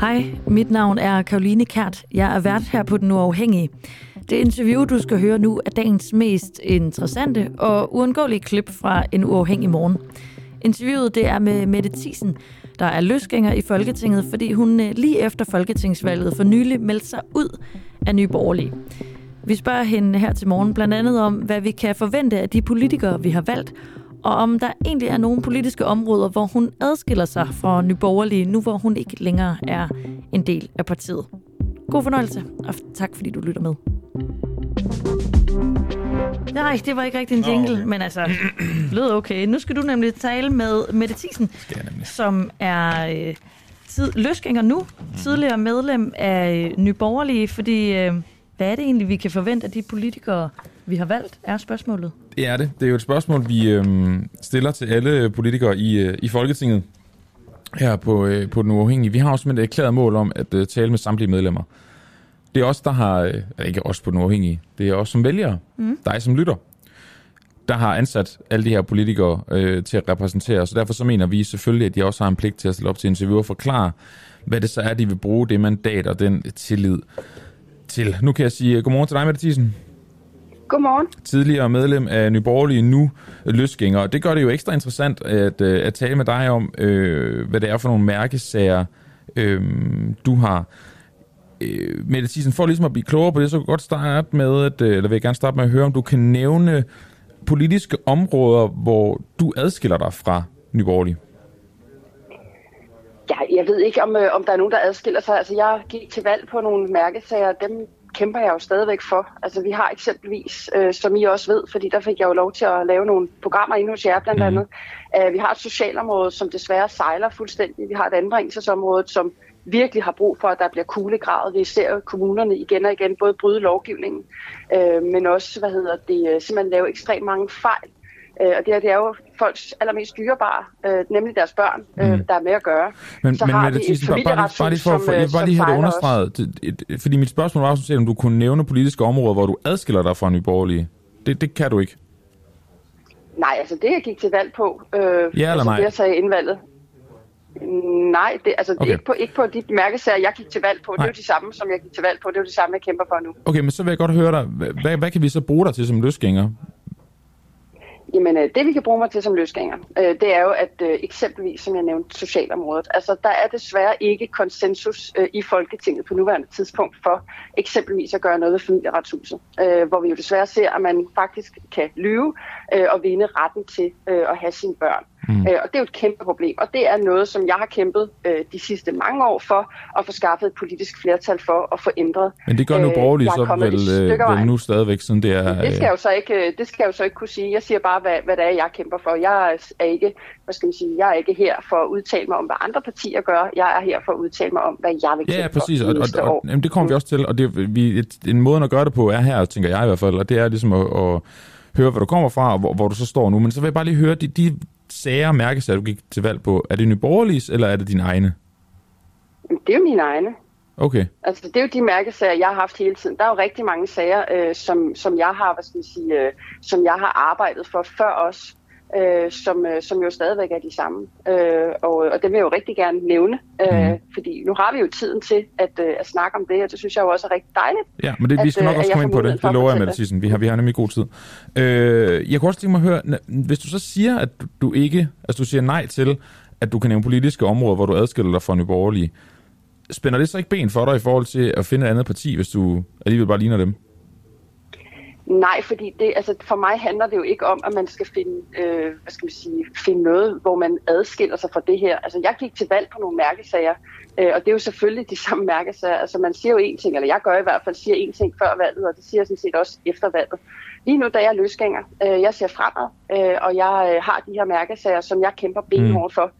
Hej, mit navn er Karoline Kært. Jeg er vært her på Den Uafhængige. Det interview, du skal høre nu, er dagens mest interessante og uundgåelige klip fra En Uafhængig Morgen. Interviewet det er med Mette Thiesen, der er løsgænger i Folketinget, fordi hun øh, lige efter Folketingsvalget for nylig meldte sig ud af Nye Borgerlige. Vi spørger hende her til morgen blandt andet om, hvad vi kan forvente af de politikere, vi har valgt, og om der egentlig er nogle politiske områder, hvor hun adskiller sig fra Nye Borgerlige, nu hvor hun ikke længere er en del af partiet. God fornøjelse, og tak fordi du lytter med. Nej, det var ikke rigtig en jingle, okay. men altså, lød okay. Nu skal du nemlig tale med Mette Thiesen, som er øh, tid, løsgænger nu, tidligere medlem af Nye Borgerlige, fordi øh, hvad er det egentlig, vi kan forvente af de politikere, vi har valgt, er spørgsmålet. Det er det. Det er jo et spørgsmål, vi øh, stiller til alle politikere i, øh, i Folketinget her på, øh, på Den Uafhængige. Vi har også et erklæret mål om at øh, tale med samtlige medlemmer. Det er os, der har, øh, ikke os på Den Uafhængige, det er os som vælgere, mm. dig som lytter, der har ansat alle de her politikere øh, til at repræsentere os. Så derfor så mener vi selvfølgelig, at de også har en pligt til at stille op til interview og forklare, hvad det så er, de vil bruge det mandat og den tillid til. Nu kan jeg sige godmorgen til dig, Mette Thiesen. Godmorgen. Tidligere medlem af Nyborgerlige, nu løsgænger. Det gør det jo ekstra interessant at, øh, at tale med dig om, øh, hvad det er for nogle mærkesager, øh, du har. Øh, Mette Thiesen, for ligesom at blive klogere på det, så kan jeg godt starte med, at, øh, eller vil jeg gerne starte med at høre, om du kan nævne politiske områder, hvor du adskiller dig fra Nyborgerlige. Ja, jeg ved ikke, om, øh, om der er nogen, der adskiller sig. Altså, jeg gik til valg på nogle mærkesager. Dem kæmper jeg jo stadigvæk for. Altså vi har eksempelvis, øh, som I også ved, fordi der fik jeg jo lov til at lave nogle programmer inde hos jer blandt mhm. andet. Mm. Øh, vi har et socialområde, som desværre sejler fuldstændig. Vi har et anbringelsesområde, som virkelig har brug for, at der bliver kuglegravet. Vi ser kommunerne igen og igen både bryde lovgivningen, øh, men også, hvad hedder det, øh, simpelthen lave ekstremt mange fejl Øh, og det, her, det er jo folks allermest dyrebare, øh, nemlig deres børn, øh, mm. der er med at gøre. Men, så men har vi et bare, bare, bare lige for, for, jeg bare lige have det understreget, et, et, fordi mit spørgsmål var også, om du kunne nævne politiske områder, hvor du adskiller dig fra Nyborgerlige. Det, det kan du ikke. Nej, altså det, jeg gik til valg på, øh, ja eller altså, nej? det, jeg sagde indvalget, Nej, det, altså, det okay. er ikke på, ikke på de mærkesager, jeg gik til valg på. Nej. Det er jo de samme, som jeg gik til valg på. Det er jo det samme, jeg kæmper for nu. Okay, men så vil jeg godt høre dig. Hvad, hvad kan vi så bruge dig til som løsgænger? Jamen, øh, det vi kan bruge mig til som løsgænger, øh, det er jo, at øh, eksempelvis, som jeg nævnte, socialområdet, altså der er desværre ikke konsensus øh, i Folketinget på nuværende tidspunkt for eksempelvis at gøre noget ved familieretshuset, øh, hvor vi jo desværre ser, at man faktisk kan lyve øh, og vinde retten til at have sine børn. Mm. Øh, og det er jo et kæmpe problem, og det er noget, som jeg har kæmpet øh, de sidste mange år for at få skaffet et politisk flertal for at få ændret. Men det gør nu borgerlige så vel, øh, vel nu stadigvæk, siden det er... Det skal, jeg jo så ikke, øh, det skal jeg jo så ikke kunne sige. Jeg siger bare, hvad, hvad det er, jeg kæmper for. Jeg er ikke, hvad skal man sige, jeg er ikke her for at udtale mig om, hvad andre partier gør. Jeg er her for at udtale mig om, hvad jeg vil kæmpe ja, præcis. for og, og, og, jamen, det kommer mm. vi også til, og det, vi, et, en måde at gøre det på er her, tænker jeg i hvert fald, og det er ligesom at, at høre, hvor du kommer fra, og hvor, hvor du så står nu. Men så vil jeg bare lige høre, de, de sager, mærkesager, du gik til valg på, er det Nyborgerliges, eller er det dine egne? Det er jo mine egne. Okay. Altså, det er jo de mærkesager, jeg har haft hele tiden. Der er jo rigtig mange sager, øh, som, som jeg har, hvad skal jeg sige, øh, som jeg har arbejdet for før os øh, som, øh, som jo stadigvæk er de samme. Øh, og, og det vil jeg jo rigtig gerne nævne, øh, mm. fordi nu har vi jo tiden til at, øh, at snakke om det, og det synes jeg jo også er rigtig dejligt. Ja, men det, vi skal nok at, også komme ind på det, det lover jeg med det Vi har, vi har nemlig god tid. Øh, jeg kunne også tænke mig at høre, hvis du så siger, at du ikke, altså du siger nej til, at du kan nævne politiske områder, hvor du adskiller dig fra Nye spænder det så ikke ben for dig i forhold til at finde et andet parti, hvis du alligevel bare ligner dem? Nej, fordi det, altså for mig handler det jo ikke om, at man skal finde, øh, hvad skal man sige, finde noget, hvor man adskiller sig fra det her. Altså jeg gik til valg på nogle mærkesager, øh, og det er jo selvfølgelig de samme mærkesager. Altså man siger jo én ting, eller jeg gør i hvert fald, siger én ting før valget, og det siger jeg sådan set også efter valget. Lige nu, da jeg er løsgænger, øh, jeg ser fremad, øh, og jeg øh, har de her mærkesager, som jeg kæmper benhårdt for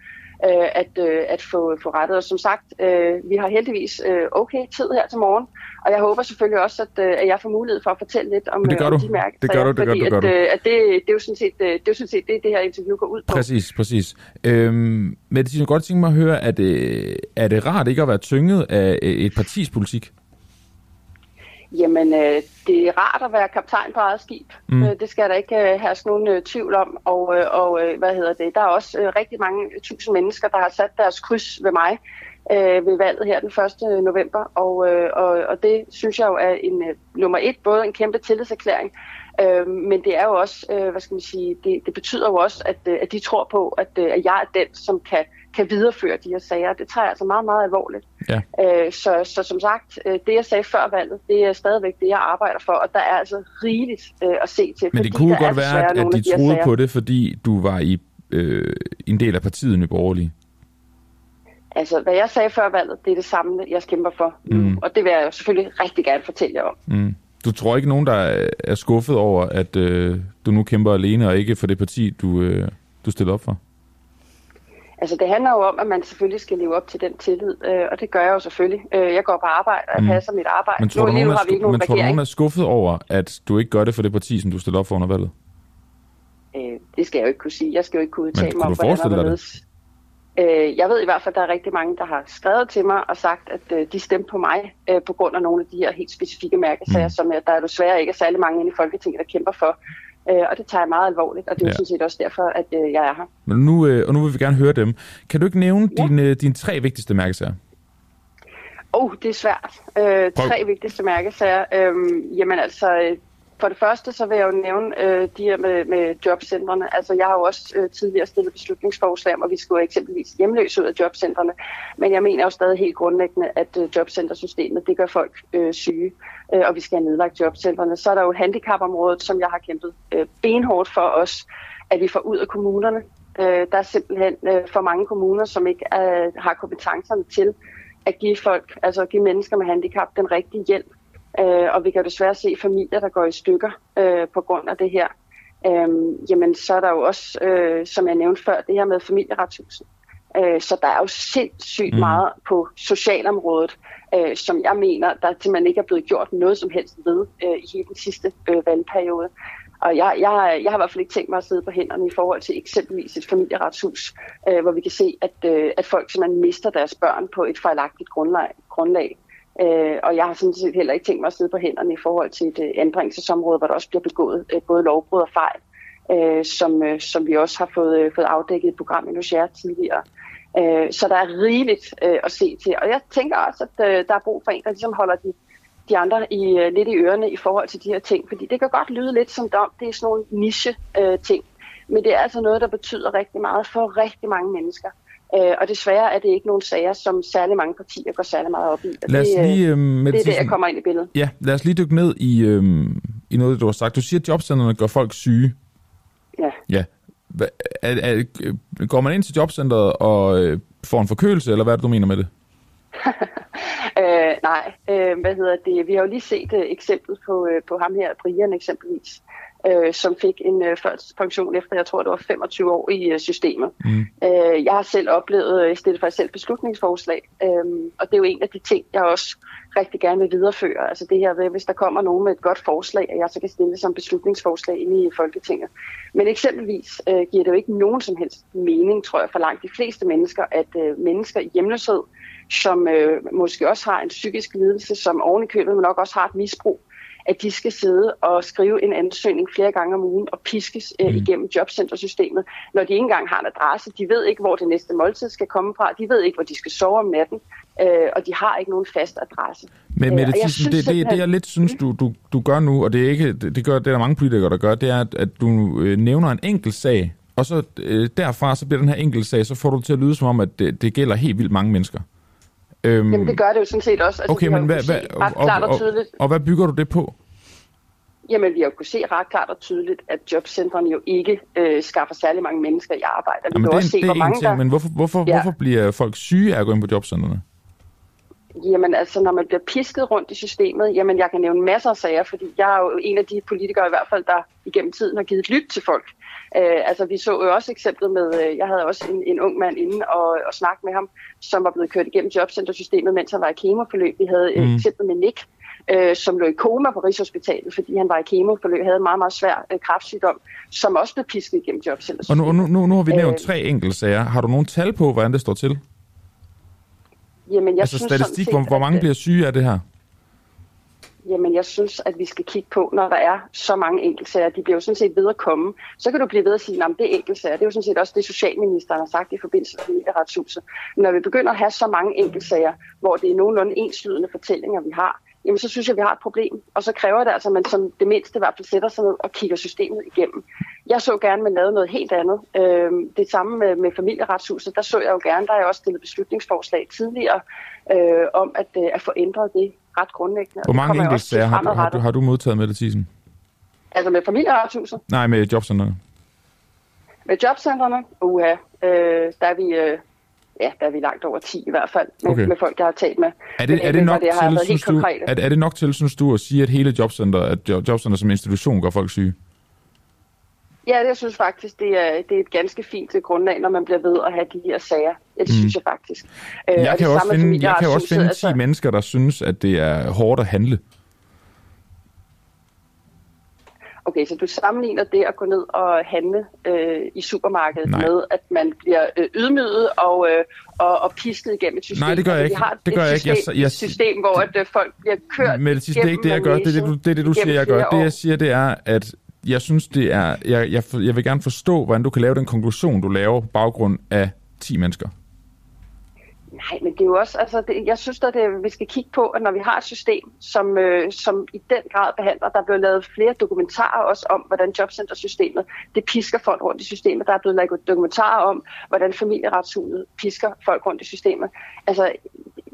øh, at, øh, at få, få rettet. Og som sagt, øh, vi har heldigvis øh, okay tid her til morgen, og jeg håber selvfølgelig også, at, øh, at jeg får mulighed for at fortælle lidt om, det gør øh, om de mærker. Det gør du, det gør du, det gør du. At, øh, at det, det, er jo sådan set, det, det er jo sådan set det, det her interview går ud på. Præcis, præcis. Øhm, men det er godt tænke mig at høre, at, øh, er det rart ikke at være tynget af et partis politik? Jamen, øh, det er rart at være kaptajn på eget skib. Mm. Øh, det skal der ikke øh, have nogen øh, tvivl om. Og, øh, og øh, hvad hedder det? Der er også øh, rigtig mange tusind mennesker, der har sat deres kryds ved mig øh, ved valget her den 1. november. Og, øh, og, og det synes jeg jo er en øh, nummer et, både en kæmpe tillidserklæring, øh, men det er jo også, øh, hvad skal man sige, det, det betyder jo også, at, øh, at de tror på, at, øh, at jeg er den, som kan kan videreføre de her sager. Det tager jeg altså meget, meget alvorligt. Ja. Øh, så, så som sagt, øh, det jeg sagde før valget, det er stadigvæk det, jeg arbejder for, og der er altså rigeligt øh, at se til. Men det kunne godt være, at, at de, de troede sager. på det, fordi du var i øh, en del af partiet i Borgerlige. Altså, hvad jeg sagde før valget, det er det samme, jeg kæmper for. Mm. Og det vil jeg jo selvfølgelig rigtig gerne fortælle jer om. Mm. Du tror ikke nogen, der er skuffet over, at øh, du nu kæmper alene, og ikke for det parti, du, øh, du stiller op for? Altså det handler jo om, at man selvfølgelig skal leve op til den tillid, øh, og det gør jeg jo selvfølgelig. Øh, jeg går på arbejde, og jeg mm. passer mit arbejde. Men tror, nu, du, nogen, har vi ikke nogen men tror du, nogen er skuffet over, at du ikke gør det for det parti, som du stiller op for under valget? Øh, det skal jeg jo ikke kunne sige. Jeg skal jo ikke kunne udtale mig om, hvordan det? Øh, jeg ved i hvert fald, at der er rigtig mange, der har skrevet til mig og sagt, at øh, de stemte på mig øh, på grund af nogle af de her helt specifikke mærkesager, mm. som der er desværre ikke er særlig mange inde i Folketinget, der kæmper for. Øh, og det tager jeg meget alvorligt, og det er ja. sådan set også derfor, at øh, jeg er her. Men nu, øh, og nu vil vi gerne høre dem. Kan du ikke nævne ja. dine, dine tre vigtigste mærkesager? Oh, det er svært. Øh, tre vigtigste mærkesager. Øh, jamen altså, øh, for det første, så vil jeg jo nævne øh, de her med, med jobcentrene. Altså, jeg har jo også øh, tidligere stillet beslutningsforslag om, at vi skulle eksempelvis hjemløse ud af jobcentrene. Men jeg mener jo stadig helt grundlæggende, at øh, jobcentersystemet, det gør folk øh, syge, øh, og vi skal have nedlagt jobcentrene. Så er der jo handicapområdet, som jeg har kæmpet øh, benhårdt for os, at vi får ud af kommunerne. Øh, der er simpelthen øh, for mange kommuner, som ikke øh, har kompetencerne til at give folk, altså at give mennesker med handicap den rigtige hjælp øh, og vi kan jo desværre se familier, der går i stykker øh, på grund af det her. Øh, jamen, så er der jo også, øh, som jeg nævnte før, det her med familieretshuset. Øh, så der er jo sindssygt mm. meget på socialområdet, øh, som jeg mener, der simpelthen ikke er blevet gjort noget som helst ved øh, i hele den sidste øh, valgperiode. Og jeg, jeg, jeg har i hvert fald ikke tænkt mig at sidde på hænderne i forhold til eksempelvis et familieretshus, øh, hvor vi kan se, at, øh, at folk simpelthen mister deres børn på et fejlagtigt grundlag. grundlag. Øh, og jeg har sådan set heller ikke tænkt mig at sidde på hænderne i forhold til et øh, anbringelsesområde, hvor der også bliver begået øh, både lovbrud og fejl, øh, som, øh, som vi også har fået, øh, fået afdækket i programmet program i tidligere. Øh, så der er rigeligt øh, at se til. Og jeg tænker også, at øh, der er brug for en, der ligesom holder de, de andre i, øh, lidt i ørerne i forhold til de her ting. Fordi det kan godt lyde lidt som om, det er sådan nogle niche-ting. Øh, men det er altså noget, der betyder rigtig meget for rigtig mange mennesker. Øh, og desværre er det ikke nogen sager, som særlig mange partier går særlig meget op i. Og lad os det, lige, øh, med det er det, jeg kommer ind i billedet. Ja, lad os lige dykke ned i, øh, i noget, du har sagt. Du siger, at jobcentrene gør folk syge. Ja. Ja. Er, er, går man ind til jobcentret og øh, får en forkølelse, eller hvad er det, du mener med det? øh, nej, øh, hvad hedder det? Vi har jo lige set et uh, eksempel på, øh, på ham her, Brian eksempelvis, øh, som fik en øh, førtidspension efter, jeg tror, det var 25 år i øh, systemet. Mm. Øh, jeg har selv oplevet, øh, stillet for selv beslutningsforslag, øh, og det er jo en af de ting, jeg også rigtig gerne vil videreføre. Altså det her ved, hvis der kommer nogen med et godt forslag, at jeg så kan stille som beslutningsforslag inde i Folketinget. Men eksempelvis øh, giver det jo ikke nogen som helst mening, tror jeg, for langt de fleste mennesker, at øh, mennesker i hjemløshed, som øh, måske også har en psykisk lidelse, som oven i købet, men nok også har et misbrug, at de skal sidde og skrive en ansøgning flere gange om ugen og piskes øh, mm. igennem jobcentersystemet, når de ikke engang har en adresse. De ved ikke, hvor det næste måltid skal komme fra. De ved ikke, hvor de skal sove om natten. Øh, og de har ikke nogen fast adresse. Men med det, øh, synes, det, det, det, jeg lidt synes, du, du, du gør nu, og det er ikke det, det gør det er der mange politikere, der gør, det er, at, at du øh, nævner en enkelt sag, og så øh, derfra så bliver den her enkelt sag, så får du til at lyde som om, at det, det gælder helt vildt mange mennesker. Øhm, Jamen det gør det jo sådan set også. Altså, okay, men hvad, hvad, og, og, og, og, og hvad bygger du det på? Jamen, vi har jo kunne se ret klart og tydeligt, at jobcentrene jo ikke øh, skaffer særlig mange mennesker i arbejde. Vi Jamen, kan det, også se, det hvor mange ting, der... Men hvorfor, hvorfor, ja. hvorfor bliver folk syge af at gå ind på jobcentrene? Jamen altså, når man bliver pisket rundt i systemet, jamen jeg kan nævne masser af sager, fordi jeg er jo en af de politikere i hvert fald, der igennem tiden har givet lyt til folk. Øh, altså vi så jo også eksemplet med, øh, jeg havde også en, en ung mand inde og, og snakke med ham, som var blevet kørt igennem jobcentersystemet, mens han var i kemoforløb. Vi havde mm. et eksempel med Nick, øh, som lå i koma på Rigshospitalet, fordi han var i kemoforløb, havde en meget, meget svær øh, kræftsygdom, som også blev pisket igennem jobcenteret. Og nu, nu, nu, nu har vi nævnt øh, tre enkelte sager. Har du nogen tal på, hvordan det står til? Jamen, jeg altså synes statistik, set, hvor, hvor mange at, bliver syge af det her? Jamen jeg synes, at vi skal kigge på, når der er så mange enkeltsager, de bliver jo sådan set ved at komme. Så kan du blive ved at sige, at det er enkeltsager. Det er jo sådan set også det, Socialministeren har sagt i forbindelse med familieretshuset. Når vi begynder at have så mange enkeltsager, hvor det er nogenlunde enslydende fortællinger, vi har, jamen så synes jeg, vi har et problem. Og så kræver det altså, at man som det mindste i hvert fald sætter sig ned og kigger systemet igennem. Jeg så gerne, at man lavede noget helt andet. Øh, det samme med, med familieretshuset, der så jeg jo gerne, der er jeg også stillet beslutningsforslag tidligere øh, om at, øh, at få ændret det ret grundlæggende. Hvor mange enkelte sager har, har, du, har du modtaget med det, Tisen? Altså med familieretshuset? Nej, med jobcentrene. Med jobcentrene? Uha, øh, der er vi... Øh, ja, der er vi langt over 10 i hvert fald, med, okay. med folk, jeg har talt med. Er det, er det, nok det, til, synes du, er, er det nok til, synes du, at sige, at hele jobcenter, at jobcenter som institution gør folk syge? Ja, det jeg synes faktisk, det er, det er et ganske fint grundlag, når man bliver ved at have de her sager. Ja, det mm. synes jeg faktisk. Øh, jeg kan, også finde, jeg kan også finde 10 altså, mennesker, der synes, at det er hårdt at handle. Okay, så du sammenligner det at gå ned og handle øh, i supermarkedet Nej. med, at man bliver øh, ydmyget og, øh, og, og pisket igennem et system. Nej, det gør jeg ikke. Vi har det gør et, system, jeg ikke. Jeg, jeg, et system, hvor at, øh, folk bliver kørt Men det, det er ikke det, jeg gør. Det er det, du, det, er det, du siger, jeg gør. Det, jeg siger, det er, at jeg synes, det er... Jeg, jeg, jeg vil gerne forstå, hvordan du kan lave den konklusion, du laver på baggrund af 10 mennesker. Nej, men det er jo også, altså det, jeg synes at det, vi skal kigge på, at når vi har et system, som, øh, som i den grad behandler, der er blevet lavet flere dokumentarer også om, hvordan jobcentersystemet, det pisker folk rundt i systemet. Der er blevet lavet dokumentarer om, hvordan familieretshuset pisker folk rundt i systemet. Altså,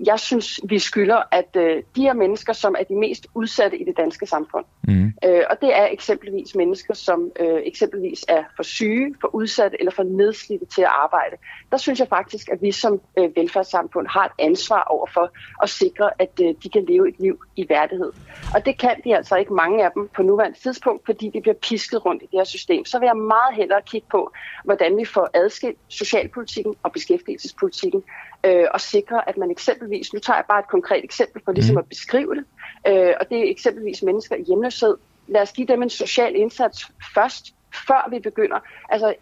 jeg synes, vi skylder, at øh, de her mennesker, som er de mest udsatte i det danske samfund, mm. øh, og det er eksempelvis mennesker, som øh, eksempelvis er for syge, for udsatte eller for nedslidte til at arbejde, der synes jeg faktisk, at vi som øh, velfærdssamfund har et ansvar overfor at sikre, at øh, de kan leve et liv i værdighed. Og det kan de altså ikke mange af dem på nuværende tidspunkt, fordi de bliver pisket rundt i det her system. Så vil jeg meget hellere kigge på, hvordan vi får adskilt socialpolitikken og beskæftigelsespolitikken, øh, og sikre, at man eksempelvis, nu tager jeg bare et konkret eksempel for ligesom mm. at beskrive det, øh, og det er eksempelvis mennesker i hjemløshed. Lad os give dem en social indsats først, før vi begynder. Altså,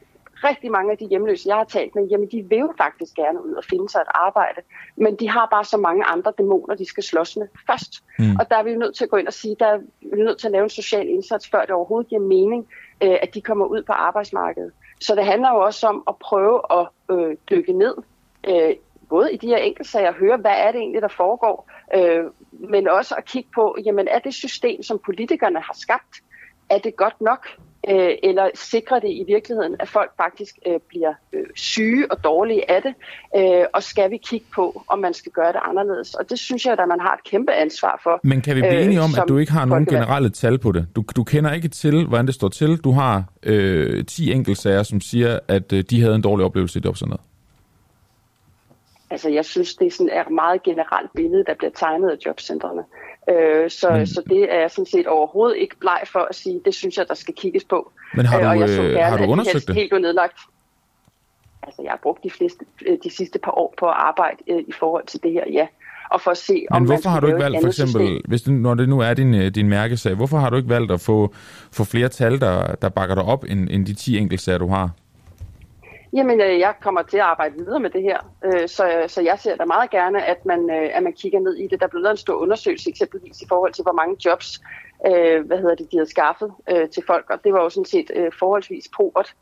rigtig mange af de hjemløse, jeg har talt med, jamen de vil jo faktisk gerne ud og finde sig et arbejde, men de har bare så mange andre dæmoner, de skal slås med først. Mm. Og der er vi jo nødt til at gå ind og sige, der er vi nødt til at lave en social indsats, før det overhovedet giver mening, øh, at de kommer ud på arbejdsmarkedet. Så det handler jo også om at prøve at øh, dykke ned øh, både i de her enkeltsager at høre, hvad er det egentlig, der foregår, øh, men også at kigge på, jamen er det system, som politikerne har skabt, er det godt nok? Øh, eller sikrer det i virkeligheden, at folk faktisk øh, bliver øh, syge og dårlige af det? Øh, og skal vi kigge på, om man skal gøre det anderledes? Og det synes jeg, at man har et kæmpe ansvar for. Men kan vi blive øh, enige om, at du ikke har nogen generelle tal på det? Du, du kender ikke til, hvordan det står til. Du har øh, 10 enkeltsager, som siger, at øh, de havde en dårlig oplevelse i jobcenteret. Altså, jeg synes, det er sådan et meget generelt billede, der bliver tegnet af jobcentrene. Øh, så, mm. så det er jeg sådan set overhovedet ikke bleg for at sige, det synes jeg, der skal kigges på. Men har du, øh, og jeg så gerne, har du undersøgt det? Helt nedlagt. Altså, jeg har brugt de, fleste, øh, de sidste par år på at arbejde øh, i forhold til det her, ja. Og for at se, Men om hvorfor har du ikke valgt, for eksempel, system? hvis det, når det nu er din, øh, din mærkesag, hvorfor har du ikke valgt at få, få flere tal, der, der bakker dig op, end, end de 10 enkeltsager, du har? Jamen, øh, jeg kommer til at arbejde videre med det her, øh, så, så jeg ser da meget gerne, at man, øh, at man kigger ned i det. Der blev lavet en stor undersøgelse eksempelvis i forhold til, hvor mange jobs hvad hedder det, de havde skaffet til folk, og det var jo sådan set forholdsvis port.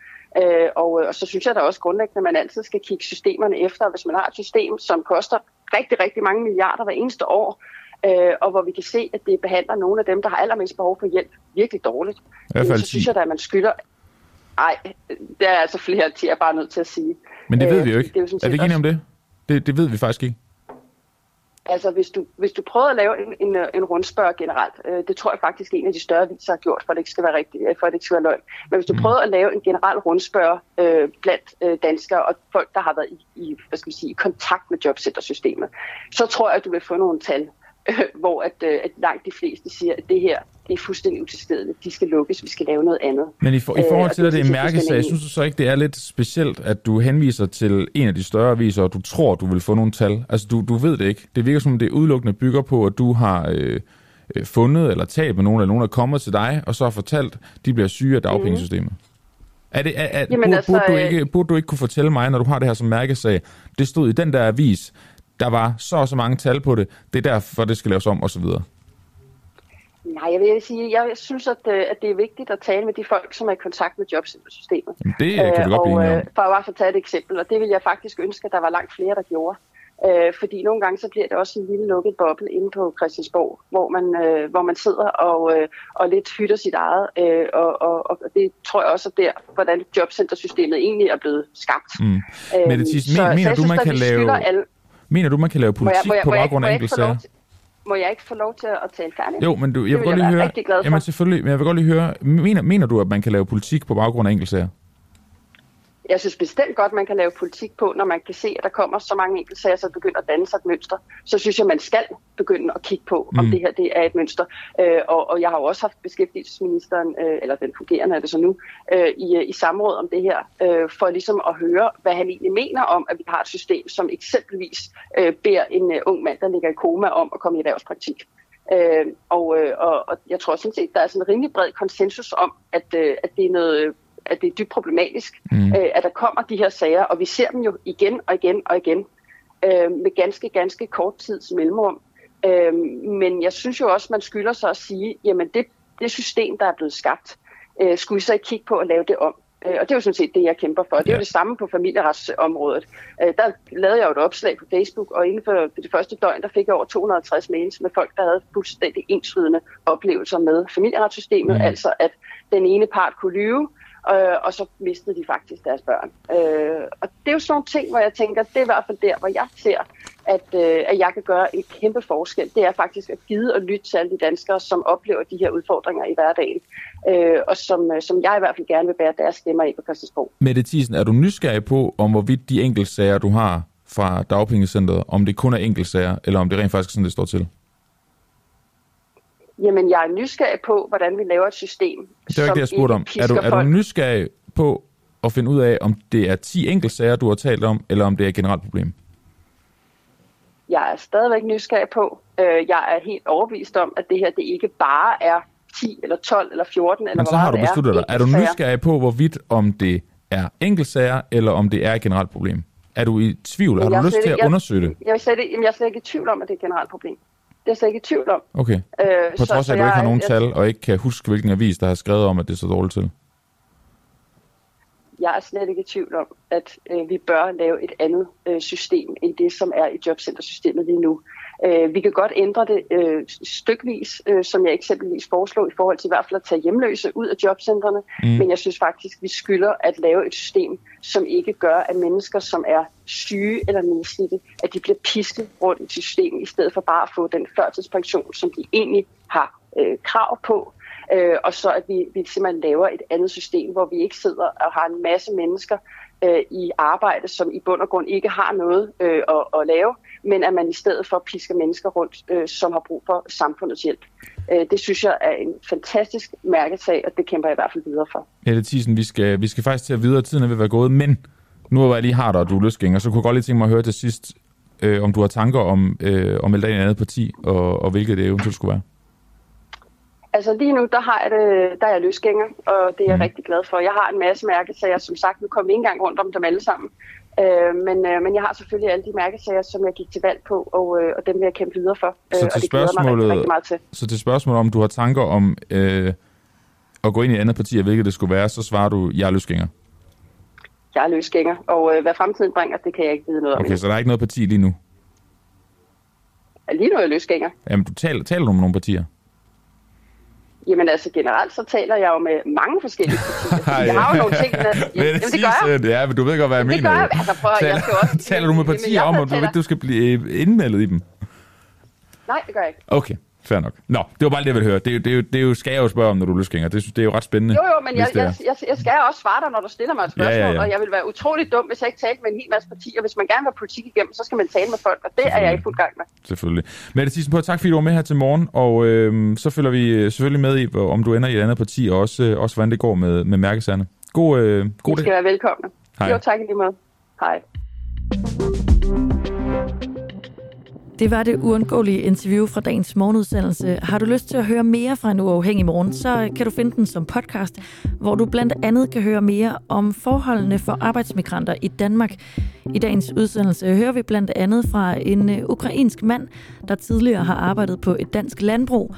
Og, og så synes jeg da også grundlæggende, at man altid skal kigge systemerne efter. Hvis man har et system, som koster rigtig, rigtig mange milliarder hver eneste år, og hvor vi kan se, at det behandler nogle af dem, der har allermest behov for hjælp, virkelig dårligt, så synes jeg da, at man skylder Nej, det er altså flere til, jeg er bare nødt til at sige. Men det ved vi jo ikke. Det er, jo er vi ikke enige om det? det? Det ved vi faktisk ikke. Altså, hvis du, hvis du prøver at lave en, en, en rundspørg generelt, øh, det tror jeg faktisk en af de større viser har gjort, for at det ikke skal være rigtigt, øh, for at det ikke skal være løgn. Men hvis du mm. prøver at lave en generel rundspørg øh, blandt øh, danskere og folk, der har været i, i, hvad skal vi sige, i kontakt med jobcentersystemet, så tror jeg, at du vil få nogle tal, hvor at, øh, at langt de fleste siger, at det her det er fuldstændig utilstedeligt. De skal lukkes, vi skal lave noget andet. Men i, for, i forhold til, øh, at det er en mærkesag, synes du så ikke, det er lidt specielt, at du henviser til en af de større aviser, og du tror, du vil få nogle tal? Altså, du, du ved det ikke. Det virker som, det udelukkende bygger på, at du har øh, øh fundet eller talt med nogen, eller nogen er kommet til dig, og så har fortalt, de bliver syge af dagpengesystemet. Mm. Er det, er, er, Jamen, burde, altså, burde, du ikke, burde du ikke kunne fortælle mig, når du har det her som mærkesag, det stod i den der avis, der var så og så mange tal på det, det er derfor, det skal laves om, osv.? Nej, jeg vil sige, jeg synes, at, øh, at det er vigtigt at tale med de folk, som er i kontakt med jobcentersystemet. Det kan vi godt blive og, øh, For at bare få taget et eksempel, og det vil jeg faktisk ønske, at der var langt flere, der gjorde. Øh, fordi nogle gange så bliver det også en lille lukket boble inde på Christiansborg, hvor man, øh, hvor man sidder og, øh, og lidt hytter sit eget. Øh, og, og, og det tror jeg også er der, hvordan jobcentersystemet egentlig er blevet skabt. Mm. Øh, Mette Thiesen, så- men- så mener jeg du, synes, man at kan lave- Alle, Mener du, man kan lave må jeg, politik må jeg, på må jeg, baggrund må af enkeltsager? må jeg ikke få lov til at tale færdigt? Jo, men du, jeg vil vil godt jeg lige høre... Jamen selvfølgelig, men jeg vil godt lige høre... Mener, mener du, at man kan lave politik på baggrund af enkeltsager? Jeg synes bestemt godt, man kan lave politik på, når man kan se, at der kommer så mange enkeltsager, så begynder at danne sig et mønster. Så synes jeg, man skal begynde at kigge på, om Mm. det her det er et mønster. Øh, og, og jeg har jo også haft beskæftigelsesministeren, øh, eller den fungerende er det så nu, øh, i, i samråd om det her, øh, for ligesom at høre, hvad han egentlig mener om, at vi har et system, som eksempelvis øh, beder en øh, ung mand, der ligger i koma, om at komme i erhvervspraktik. Øh, og, øh, og, og jeg tror sådan set, der er sådan en rimelig bred konsensus om, at, øh, at det er noget at det er dybt problematisk, Mm. øh, at der kommer de her sager, og vi ser dem jo igen og igen og igen, øh, med ganske, ganske kort tids mellemrum. Øh, men jeg synes jo også, man skylder sig at sige, jamen det, det system, der er blevet skabt, øh, skulle vi så ikke kigge på at lave det om. Øh, og det er jo sådan set det, jeg kæmper for. Det er Ja. jo det samme på familieretsområdet. Øh, der lavede jeg jo et opslag på Facebook, og inden for det første døgn, der fik jeg over 250 mails med folk, der havde fuldstændig ensvidende oplevelser med familieretssystemet. Mm. Altså at den ene part kunne lyve, øh, og så mistede de faktisk deres børn. Øh, og det er jo sådan nogle ting, hvor jeg tænker, det er i hvert fald der, hvor jeg ser, at, øh, at jeg kan gøre en kæmpe forskel. Det er faktisk at gide og lytte til alle de danskere, som oplever de her udfordringer i hverdagen, øh, og som, øh, som jeg i hvert fald gerne vil bære deres stemmer i på Christiansborg. Mette Thiesen, er du nysgerrig på, om hvorvidt de enkeltsager, du har fra dagpengecentret, om det kun er enkeltsager, eller om det rent faktisk er sådan, det står til? Jamen, jeg er nysgerrig på, hvordan vi laver et system, Det er ikke det, jeg spurgte om. Er du, er du nysgerrig på at finde ud af, om det er 10 enkeltsager, du har talt om, eller om det er et generelt problem? Jeg er stadigvæk nysgerrig på. Øh, jeg er helt overbevist om, at det her det ikke bare er 10 eller 12 eller 14 eller Men så har du er. besluttet dig. Er du nysgerrig på, hvorvidt om det er enkeltsager, eller om det er et generelt problem? Er du i tvivl? Har Jeg du lyst til at jeg- undersøge det? Jeg er, slet jeg er slet ikke i tvivl om, at det er et generelt problem. Er jeg slet ikke i tvivl om. Okay. Øh, På trods af, at du ikke har nogen tal, og ikke kan huske, hvilken avis, der har skrevet om, at det er så dårligt til. Jeg er slet ikke i tvivl om, at øh, vi bør lave et andet øh, system end det, som er i jobcentersystemet lige nu. Øh, vi kan godt ændre det øh, stykvis, øh, som jeg eksempelvis foreslog, i forhold til i hvert fald at tage hjemløse ud af jobcentrene. Mm. Mm. Men jeg synes faktisk, vi skylder at lave et system, som ikke gør, at mennesker, som er syge eller nedslidte, at de bliver pisket rundt i systemet, i stedet for bare at få den førtidspension, som de egentlig har øh, krav på. Øh, og så at vi, vi simpelthen laver et andet system, hvor vi ikke sidder og har en masse mennesker øh, i arbejde, som i bund og grund ikke har noget øh, at, at lave, men at man i stedet for pisker mennesker rundt, øh, som har brug for samfundets hjælp. Øh, det synes jeg er en fantastisk mærkesag, og det kæmper jeg i hvert fald videre for. Helle Thiesen, vi skal, vi skal faktisk til at videre, tiden er ved at være gået, men nu hvor jeg lige har dig, og du er løsgænger, så kunne jeg godt lige tænke mig at høre til sidst, øh, om du har tanker om, øh, om melde ind i et andet parti, og, og hvilket det eventuelt skulle være. Altså lige nu, der, har jeg det, der er jeg løsgænger, og det er jeg mm. rigtig glad for. Jeg har en masse mærkesager, som sagt, nu kommer vi ikke engang rundt om dem alle sammen. Øh, men, øh, men jeg har selvfølgelig alle de mærkesager, som jeg gik til valg på, og, øh, og dem vil jeg kæmpe videre for. Så øh, til og det mig rigtig, spørgsmålet- rigtig meget til. Så til spørgsmålet om, du har tanker om øh, at gå ind i et andet parti, og hvilket det skulle være, så svarer du, jeg er løsgænger. Jeg er løsgænger, og øh, hvad fremtiden bringer, det kan jeg ikke vide noget om. Okay, så der er ikke noget parti lige nu. Lige nu er jeg løsgænger. Jamen, du taler, taler du med nogle partier? Jamen altså generelt, så taler jeg jo med mange forskellige partier. fordi Jeg har jo nogle ting, der... Men Jamen, det gør jeg. Ja, men du ved godt, hvad jeg Det mener. gør jo. jeg. Altså, prøv, at- jeg skal også... Taler du med Jamen, partier jeg om, at du, taler- ved, du skal blive indmeldet i dem? Nej, det gør jeg ikke. Okay, fair nok. Nå, det var bare det, jeg ville høre. Det, er jo- det, det jo, skal jeg jo spørge om, når du er løsgænger. Det, synes- det er jo ret spændende. Jo, jo, men jeg, det jeg, jeg, jeg skal også svare dig, når du stiller mig et Ja, ja, spørgsmål, ja. og jeg vil være utrolig dum, hvis jeg ikke talte med en hel masse partier. Hvis man gerne vil politik igennem, så skal man tale med folk, og det er jeg i fuld gang med. Selvfølgelig. Mette Thiesen på, tak fordi du var med her til morgen, og øh, så følger vi øh, selvfølgelig med i, om du ender i et andet parti, og også, øh, også hvordan det går med, med mærkesagerne. God, øh, god I dag. skal være velkomne. Hej. Jo, tak i lige måde. Hej. Det var det uundgåelige interview fra dagens morgenudsendelse. Har du lyst til at høre mere fra en uafhængig morgen, så kan du finde den som podcast, hvor du blandt andet kan høre mere om forholdene for arbejdsmigranter i Danmark. I dagens udsendelse hører vi blandt andet fra en øh, ukrainsk mand, der tidligere har arbejdet på et dansk landbrug,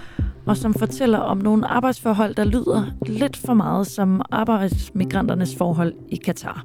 og som fortæller om nogle arbejdsforhold, der lyder lidt for meget som arbejdsmigranternes forhold i Katar.